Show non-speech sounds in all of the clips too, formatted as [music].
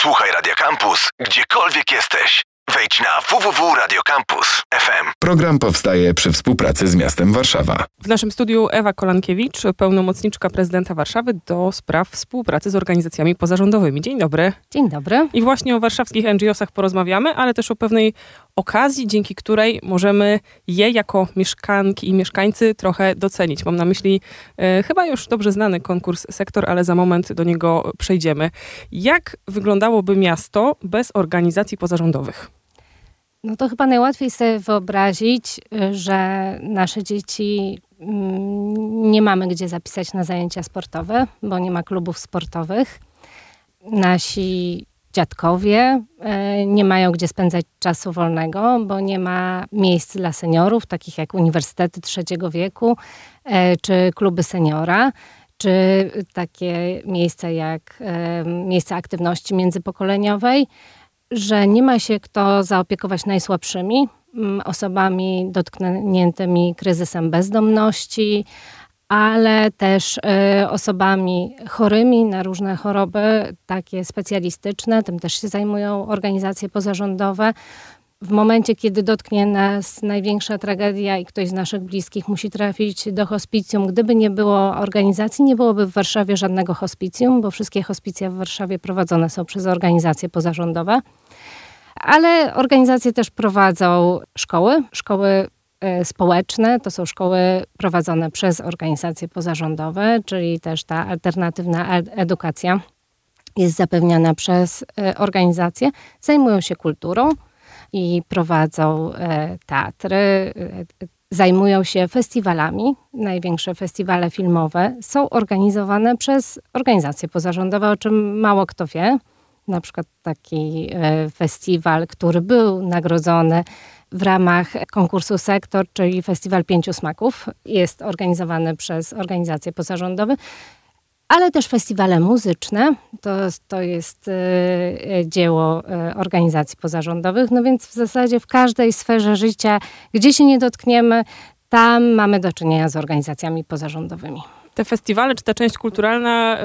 Słuchaj Radio Campus, gdziekolwiek jesteś. Wejdź na www.radiocampus.fm. Program powstaje przy współpracy z miastem Warszawa. W naszym studiu Ewa Kolankiewicz, pełnomocniczka prezydenta Warszawy do spraw współpracy z organizacjami pozarządowymi. Dzień dobry. Dzień dobry. I właśnie o warszawskich NGO-sach porozmawiamy, ale też o pewnej okazji, dzięki której możemy je jako mieszkanki i mieszkańcy trochę docenić. Mam na myśli e, chyba już dobrze znany konkurs Sektor, ale za moment do niego przejdziemy. Jak wyglądało,by miasto bez organizacji pozarządowych? No to chyba najłatwiej sobie wyobrazić, że nasze dzieci mm, nie mamy gdzie zapisać na zajęcia sportowe, bo nie ma klubów sportowych. Nasi dziadkowie e, nie mają gdzie spędzać czasu wolnego, bo nie ma miejsc dla seniorów, takich jak uniwersytety trzeciego wieku e, czy kluby seniora czy takie miejsca jak miejsca aktywności międzypokoleniowej że nie ma się kto zaopiekować najsłabszymi mm, osobami dotkniętymi kryzysem bezdomności, ale też y, osobami chorymi na różne choroby, takie specjalistyczne. Tym też się zajmują organizacje pozarządowe. W momencie, kiedy dotknie nas największa tragedia i ktoś z naszych bliskich musi trafić do hospicjum, gdyby nie było organizacji, nie byłoby w Warszawie żadnego hospicjum, bo wszystkie hospicja w Warszawie prowadzone są przez organizacje pozarządowe. Ale organizacje też prowadzą szkoły, szkoły e, społeczne, to są szkoły prowadzone przez organizacje pozarządowe, czyli też ta alternatywna edukacja jest zapewniana przez e, organizacje, zajmują się kulturą i prowadzą e, teatry, zajmują się festiwalami. Największe festiwale filmowe są organizowane przez organizacje pozarządowe, o czym mało kto wie na przykład taki e, festiwal, który był nagrodzony w ramach konkursu Sektor, czyli Festiwal Pięciu Smaków. Jest organizowany przez organizacje pozarządowe, ale też festiwale muzyczne. To, to jest e, dzieło e, organizacji pozarządowych. No więc w zasadzie w każdej sferze życia, gdzie się nie dotkniemy, tam mamy do czynienia z organizacjami pozarządowymi te festiwale, czy ta część kulturalna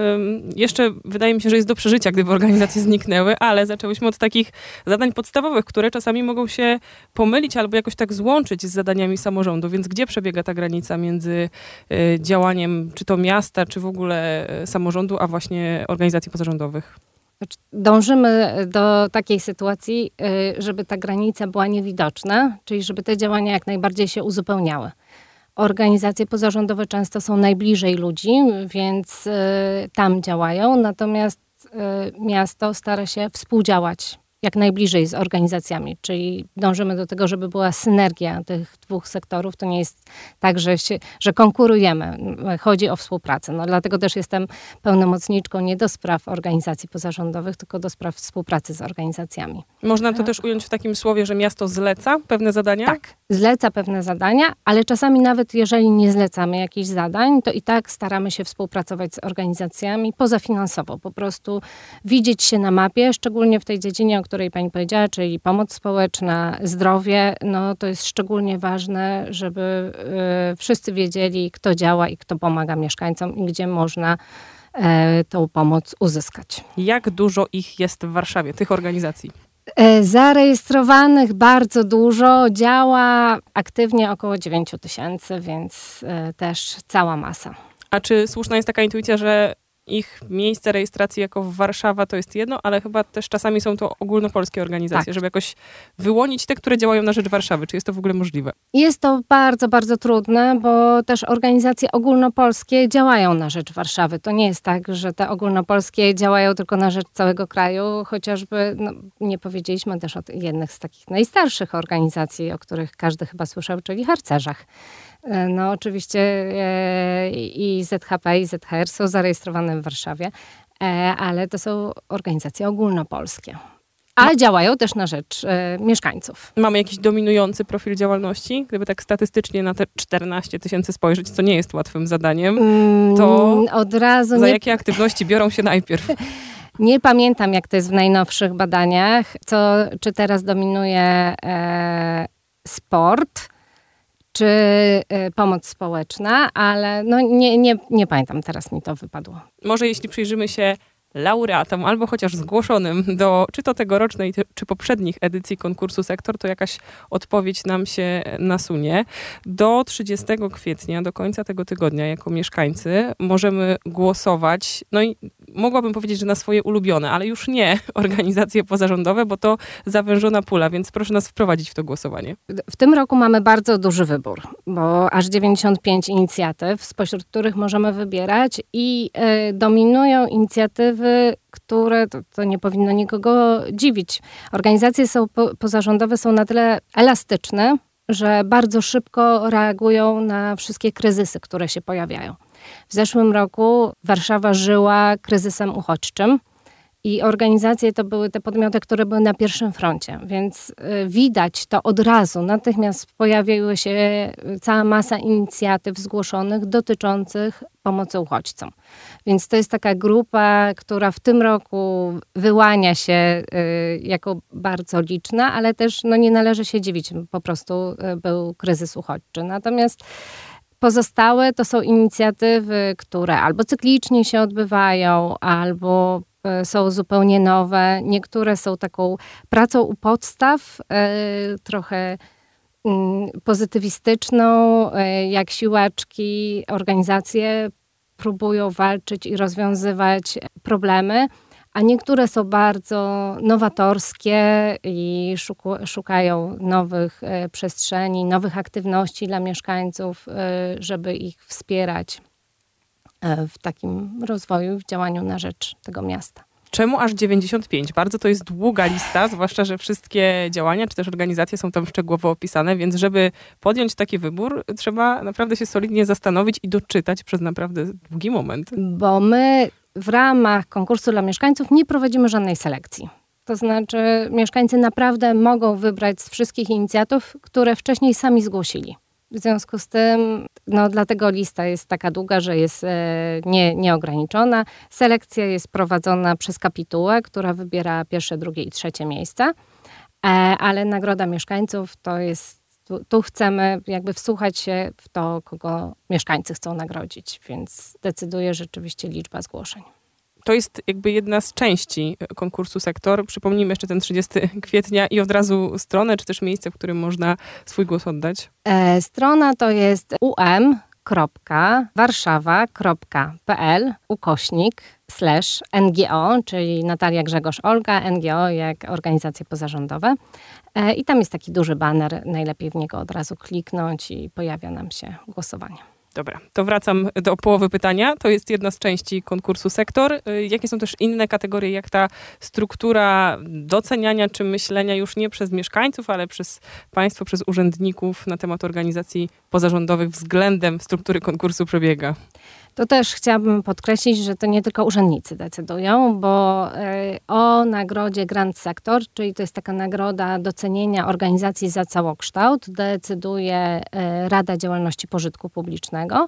jeszcze wydaje mi się, że jest do przeżycia, gdyby organizacje zniknęły, ale zaczęłyśmy od takich zadań podstawowych, które czasami mogą się pomylić albo jakoś tak złączyć z zadaniami samorządu. Więc gdzie przebiega ta granica między e, działaniem czy to miasta, czy w ogóle e, samorządu, a właśnie organizacji pozarządowych? Znaczy, dążymy do takiej sytuacji, żeby ta granica była niewidoczna, czyli żeby te działania jak najbardziej się uzupełniały. Organizacje pozarządowe często są najbliżej ludzi, więc y, tam działają, natomiast y, miasto stara się współdziałać jak najbliżej z organizacjami, czyli dążymy do tego, żeby była synergia tych dwóch sektorów. To nie jest tak, że, się, że konkurujemy. Chodzi o współpracę. No, dlatego też jestem pełnomocniczką nie do spraw organizacji pozarządowych, tylko do spraw współpracy z organizacjami. Można to też ująć w takim słowie, że miasto zleca pewne zadania? Tak, zleca pewne zadania, ale czasami nawet jeżeli nie zlecamy jakichś zadań, to i tak staramy się współpracować z organizacjami pozafinansowo. Po prostu widzieć się na mapie, szczególnie w tej dziedzinie, o której pani powiedziała, czyli pomoc społeczna, zdrowie, no to jest szczególnie ważne, żeby y, wszyscy wiedzieli, kto działa i kto pomaga mieszkańcom i gdzie można y, tą pomoc uzyskać. Jak dużo ich jest w Warszawie, tych organizacji? E, zarejestrowanych bardzo dużo, działa aktywnie około 9 tysięcy, więc też cała masa. A czy słuszna jest taka intuicja, że ich miejsce rejestracji jako Warszawa to jest jedno, ale chyba też czasami są to ogólnopolskie organizacje, tak. żeby jakoś wyłonić te, które działają na rzecz Warszawy. Czy jest to w ogóle możliwe? Jest to bardzo, bardzo trudne, bo też organizacje ogólnopolskie działają na rzecz Warszawy. To nie jest tak, że te ogólnopolskie działają tylko na rzecz całego kraju, chociażby no, nie powiedzieliśmy też o jednych z takich najstarszych organizacji, o których każdy chyba słyszał, czyli harcerzach. E, no oczywiście e, i ZHP i ZHR są zarejestrowane w Warszawie, e, ale to są organizacje ogólnopolskie. Ale no. działają też na rzecz mieszkańców. Mamy jakiś dominujący profil działalności? Gdyby tak statystycznie na te 14 tysięcy spojrzeć, co nie jest łatwym zadaniem, to mm, od razu za nie... jakie aktywności biorą się najpierw? [laughs] Nie pamiętam, jak to jest w najnowszych badaniach, co, czy teraz dominuje e, sport, czy y, pomoc społeczna, ale no nie, nie, nie pamiętam, teraz mi to wypadło. Może jeśli przyjrzymy się laureatom albo chociaż zgłoszonym do czy to tegorocznej, czy poprzednich edycji konkursu Sektor, to jakaś odpowiedź nam się nasunie. Do 30 kwietnia, do końca tego tygodnia, jako mieszkańcy, możemy głosować. No i mogłabym powiedzieć, że na swoje ulubione, ale już nie [laughs] organizacje pozarządowe, bo to zawężona pula, więc proszę nas wprowadzić w to głosowanie. W tym roku mamy bardzo duży wybór, bo aż 95 inicjatyw, spośród których możemy wybierać i y, dominują inicjatywy, które, to, to, nie powinno nikogo dziwić. Organizacje są po, pozarządowe są na tyle elastyczne, że bardzo szybko reagują na wszystkie kryzysy, które się pojawiają. W zeszłym roku Warszawa żyła kryzysem uchodźczym. I organizacje to były te podmioty, które były na pierwszym froncie, więc y, widać to od razu. Natychmiast pojawiły się y, cała masa inicjatyw zgłoszonych dotyczących pomocy uchodźcom. Więc to jest taka grupa, która w tym roku wyłania się y, jako bardzo liczna, ale też no, nie należy się dziwić, po prostu był kryzys uchodźczy. Natomiast Pozostałe to są inicjatywy, które albo cyklicznie się odbywają, albo e, są zupełnie nowe. Niektóre są taką pracą u podstaw, e, trochę mm, pozytywistyczną, e, jak siłaczki, organizacje próbują walczyć i rozwiązywać problemy a niektóre są bardzo nowatorskie i szukają nowych e, przestrzeni, nowych aktywności dla mieszkańców, e, żeby ich wspierać e, w takim rozwoju, w działaniu na rzecz tego miasta. Czemu aż 95? Bardzo to jest długa lista, zwłaszcza, że wszystkie działania czy też organizacje są tam szczegółowo opisane, więc żeby podjąć taki wybór, trzeba naprawdę się solidnie zastanowić i doczytać przez naprawdę długi moment. Bo my w ramach konkursu dla mieszkańców nie prowadzimy żadnej selekcji. To znaczy, mieszkańcy naprawdę mogą wybrać z wszystkich inicjatyw, które wcześniej sami zgłosili. W związku z tym, no dlatego lista jest taka długa, że jest e, nie, nieograniczona. Selekcja jest prowadzona przez kapitułę, która wybiera pierwsze, drugie i trzecie miejsca, e, ale nagroda mieszkańców to jest tu, tu, chcemy jakby wsłuchać się w to, kogo mieszkańcy chcą nagrodzić, więc decyduje rzeczywiście liczba zgłoszeń. To jest jakby jedna z części konkursu Sektor. Przypomnijmy jeszcze ten 30 kwietnia i od razu stronę, czy też miejsce, w którym można swój głos oddać. E, strona to jest um.warszawa.pl ukośnik slash NGO, czyli Natalia Grzegorz Olga, NGO jak organizacje pozarządowe. E, I tam jest taki duży baner, najlepiej w niego od razu kliknąć i pojawia nam się głosowanie. Dobra, to wracam do połowy pytania. To jest jedna z części konkursu sektor. E, jakie są też inne kategorie, jak ta struktura doceniania czy myślenia już nie przez mieszkańców, ale przez państwo, przez urzędników na temat organizacji pozarządowych względem struktury konkursu przebiega? To też chciałabym podkreślić, że to nie tylko urzędnicy decydują, bo e, o nagrodzie Grand Sector, czyli to jest taka nagroda docenienia organizacji za całokształt, decyduje e, Rada Działalności Pożytku Publicznego.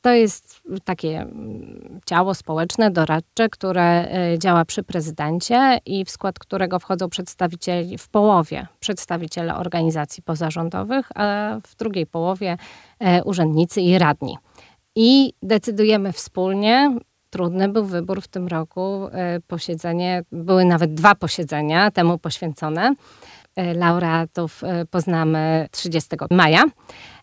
To jest takie mm, ciało społeczne, doradcze, które e, działa przy prezydencie i w skład którego wchodzą przedstawicieli, w połowie przedstawiciele organizacji pozarządowych, a w drugiej połowie urzędnicy i radni i decydujemy wspólnie. Trudny był wybór w tym roku. E, posiedzenie, były nawet dwa posiedzenia temu poświęcone. E, laureatów e, poznamy 30 maja.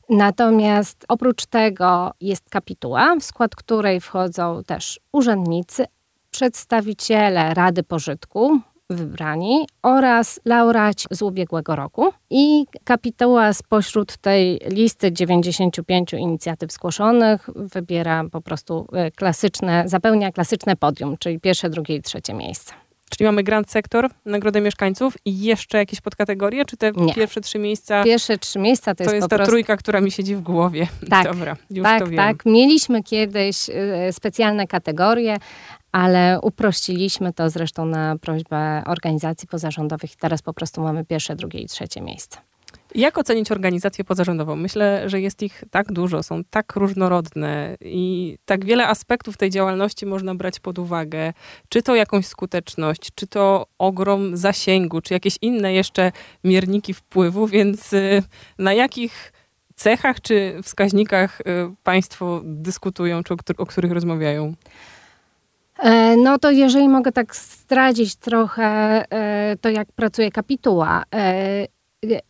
Natomiast oprócz tego jest kapituła, w skład której wchodzą też urzędnicy, przedstawiciele Rady Pożytku, wybrani oraz laureaci z ubiegłego roku. I kapituła spośród tej listy 95 inicjatyw zgłoszonych wybiera po prostu e, klasyczne, zapełnia klasyczne podium, czyli pierwsze, drugie i trzecie miejsce. Czyli mamy Grand Sektor, Nagrodę Mieszkańców i jeszcze jakieś podkategorie? Czy te Nie. pierwsze trzy miejsca? Pierwsze trzy miejsca to, to jest, jest ta prostu... trójka, która mi siedzi w głowie. [laughs] Tak, Dobra, już tak, to wiem. tak. Mieliśmy kiedyś e, specjalne kategorie, ale uprościliśmy to zresztą na prośbę organizacji pozarządowych i teraz po prostu mamy pierwsze, drugie i trzecie miejsce. Jak ocenić organizację pozarządową? Myślę, że jest ich tak dużo, są tak różnorodne i tak wiele aspektów tej działalności można brać pod uwagę. Czy to jakąś skuteczność, czy to ogrom zasięgu, czy jakieś inne jeszcze mierniki wpływu, więc y, na jakich cechach czy wskaźnikach y, Państwo dyskutują, czy o, o których rozmawiają? E, no to jeżeli mogę tak zdradzić trochę e, to, jak pracuje kapituła. E,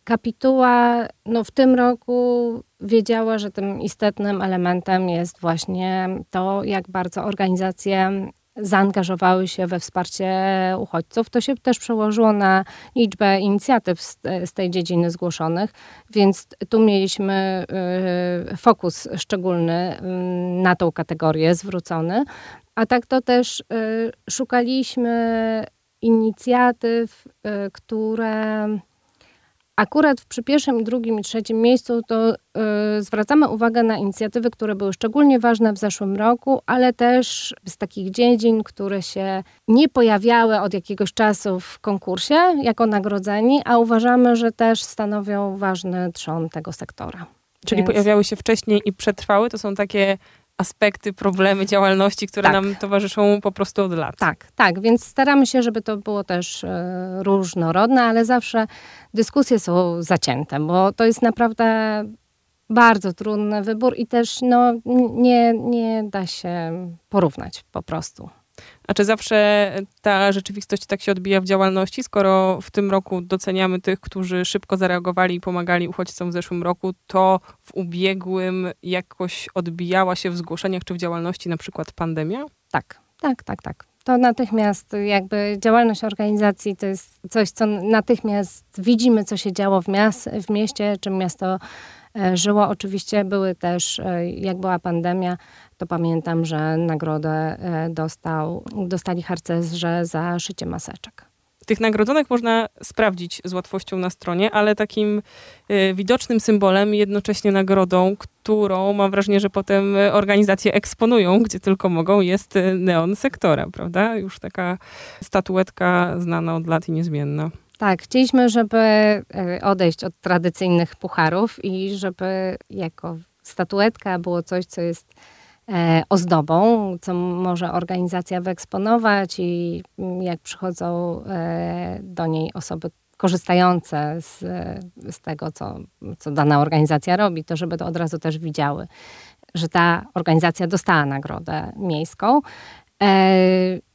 kapituła no w tym roku wiedziała, że tym istotnym elementem jest właśnie to, jak bardzo organizacje zaangażowały się we wsparcie uchodźców. To się też przełożyło na liczbę inicjatyw z, z tej dziedziny zgłoszonych, więc tu mieliśmy y, fokus szczególny y, na tą kategorię zwrócony. A tak to też y, szukaliśmy inicjatyw, y, które Akurat przy pierwszym, drugim i trzecim miejscu to y, zwracamy uwagę na inicjatywy, które były szczególnie ważne w zeszłym roku, ale też z takich dziedzin, które się nie pojawiały od jakiegoś czasu w konkursie jako nagrodzeni, a uważamy, że też stanowią ważny trzon tego sektora. Czyli Więc... pojawiały się wcześniej i przetrwały? To są takie aspekty, problemy działalności, które tak. nam towarzyszą po prostu od lat. Tak, tak, więc staramy się, żeby to było też e, różnorodne, ale zawsze dyskusje są zacięte, bo to jest naprawdę bardzo trudny wybór i też no, nie, nie da się porównać po prostu. A czy zawsze ta rzeczywistość tak się odbija w działalności, skoro w tym roku doceniamy tych, którzy szybko zareagowali i pomagali uchodźcom w zeszłym roku, to w ubiegłym jakoś odbijała się w zgłoszeniach czy w działalności na przykład pandemia? Tak, tak, tak, tak. To natychmiast jakby działalność organizacji to jest coś, co natychmiast widzimy, co się działo w, miast, w mieście, czym miasto żyło. Oczywiście były też, e, jak była pandemia, to pamiętam, że nagrodę e, dostał, dostali harcerze za szycie maseczek. Tych nagrodzonych można sprawdzić z łatwością na stronie, ale takim widocznym symbolem, jednocześnie nagrodą, którą mam wrażenie, że potem organizacje eksponują, gdzie tylko mogą, jest neon sektora, prawda? Już taka statuetka znana od lat i niezmienna. Tak, chcieliśmy, żeby odejść od tradycyjnych pucharów i żeby jako statuetka było coś, co jest E, ozdobą, co może organizacja wyeksponować i jak przychodzą e, do niej osoby korzystające z, z tego, co, co dana organizacja robi, to żeby to od razu też widziały, że ta organizacja dostała nagrodę miejską. E,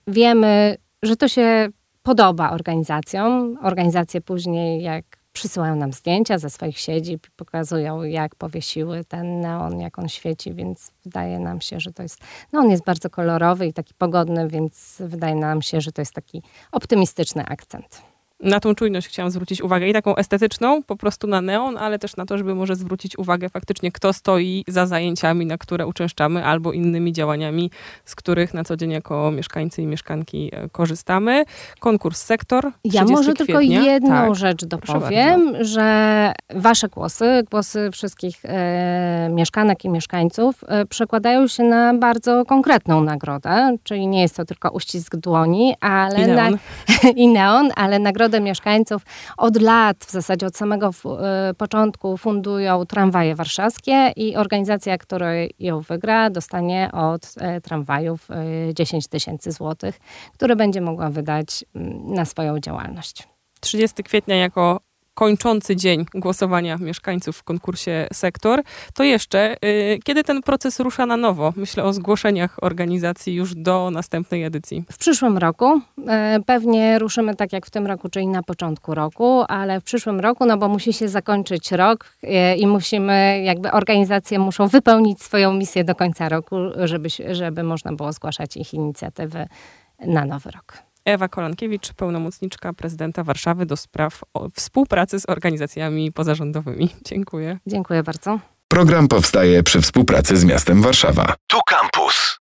wiemy, że to się podoba organizacjom. Organizacje później, jak przysyłają nam zdjęcia ze swoich siedzib, pokazują jak powiesiły ten neon, jak on świeci, więc wydaje nam się, że to jest, no on jest bardzo kolorowy i taki pogodny, więc wydaje nam się, że to jest taki optymistyczny akcent na tą czujność chciałam zwrócić uwagę i taką estetyczną, po prostu na neon, ale też na to, żeby może zwrócić uwagę faktycznie, kto stoi za zajęciami, na które uczęszczamy, albo innymi działaniami, z których na co dzień jako mieszkańcy i mieszkanki e, korzystamy. Konkurs sektor. Ja może kwietnia. tylko jedną tak. rzecz dopowiem, że wasze głosy, głosy wszystkich e, mieszkanek i mieszkańców e, przekładają się na bardzo konkretną nagrodę, czyli nie jest to tylko uścisk dłoni, ale I neon, na, [laughs] i neon ale nagroda mieszkańców od lat, w zasadzie od samego e, początku fundują tramwaje warszawskie i organizacja, która ją wygra, dostanie od e, tramwajów 10 e, tysięcy złotych, które będzie mogła wydać mm, na swoją działalność. 30 kwietnia jako kończący dzień głosowania mieszkańców w konkursie Sektor, to jeszcze y, kiedy ten proces rusza na nowo? Myślę o zgłoszeniach organizacji już do następnej edycji. W przyszłym roku. Y, pewnie ruszymy tak jak w tym roku, czyli na początku roku, ale w przyszłym roku, no bo musi się zakończyć rok y, i musimy, jakby organizacje muszą wypełnić swoją misję do końca roku, żeby, żeby można było zgłaszać ich inicjatywy na nowy rok. Ewa Kolankiewicz, pełnomocniczka prezydenta Warszawy do spraw współpracy z organizacjami pozarządowymi. Dziękuję. Dziękuję bardzo. Program powstaje przy współpracy z miastem Warszawa. Tu Campus.